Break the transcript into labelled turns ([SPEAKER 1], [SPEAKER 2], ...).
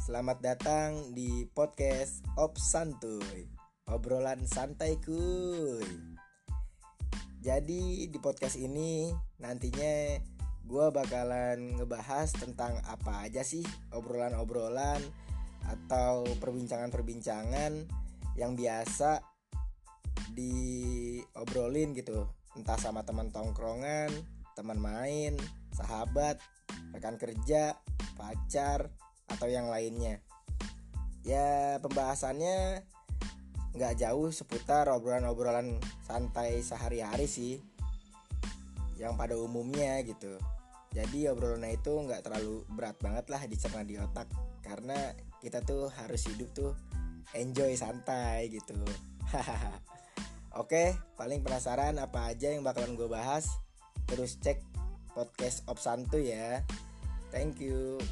[SPEAKER 1] Selamat datang di podcast Op Santuy Obrolan santai kuy. Jadi di podcast ini nantinya gue bakalan ngebahas tentang apa aja sih obrolan-obrolan Atau perbincangan-perbincangan yang biasa diobrolin gitu. Entah sama teman tongkrongan, teman main, sahabat, rekan kerja, pacar, atau yang lainnya. Ya pembahasannya nggak jauh seputar obrolan-obrolan santai sehari-hari sih yang pada umumnya gitu. Jadi obrolannya itu nggak terlalu berat banget lah dicerna di otak karena kita tuh harus hidup tuh enjoy santai gitu. Oke, paling penasaran apa aja yang bakalan gue bahas? Terus cek podcast Op Santu ya. Thank you.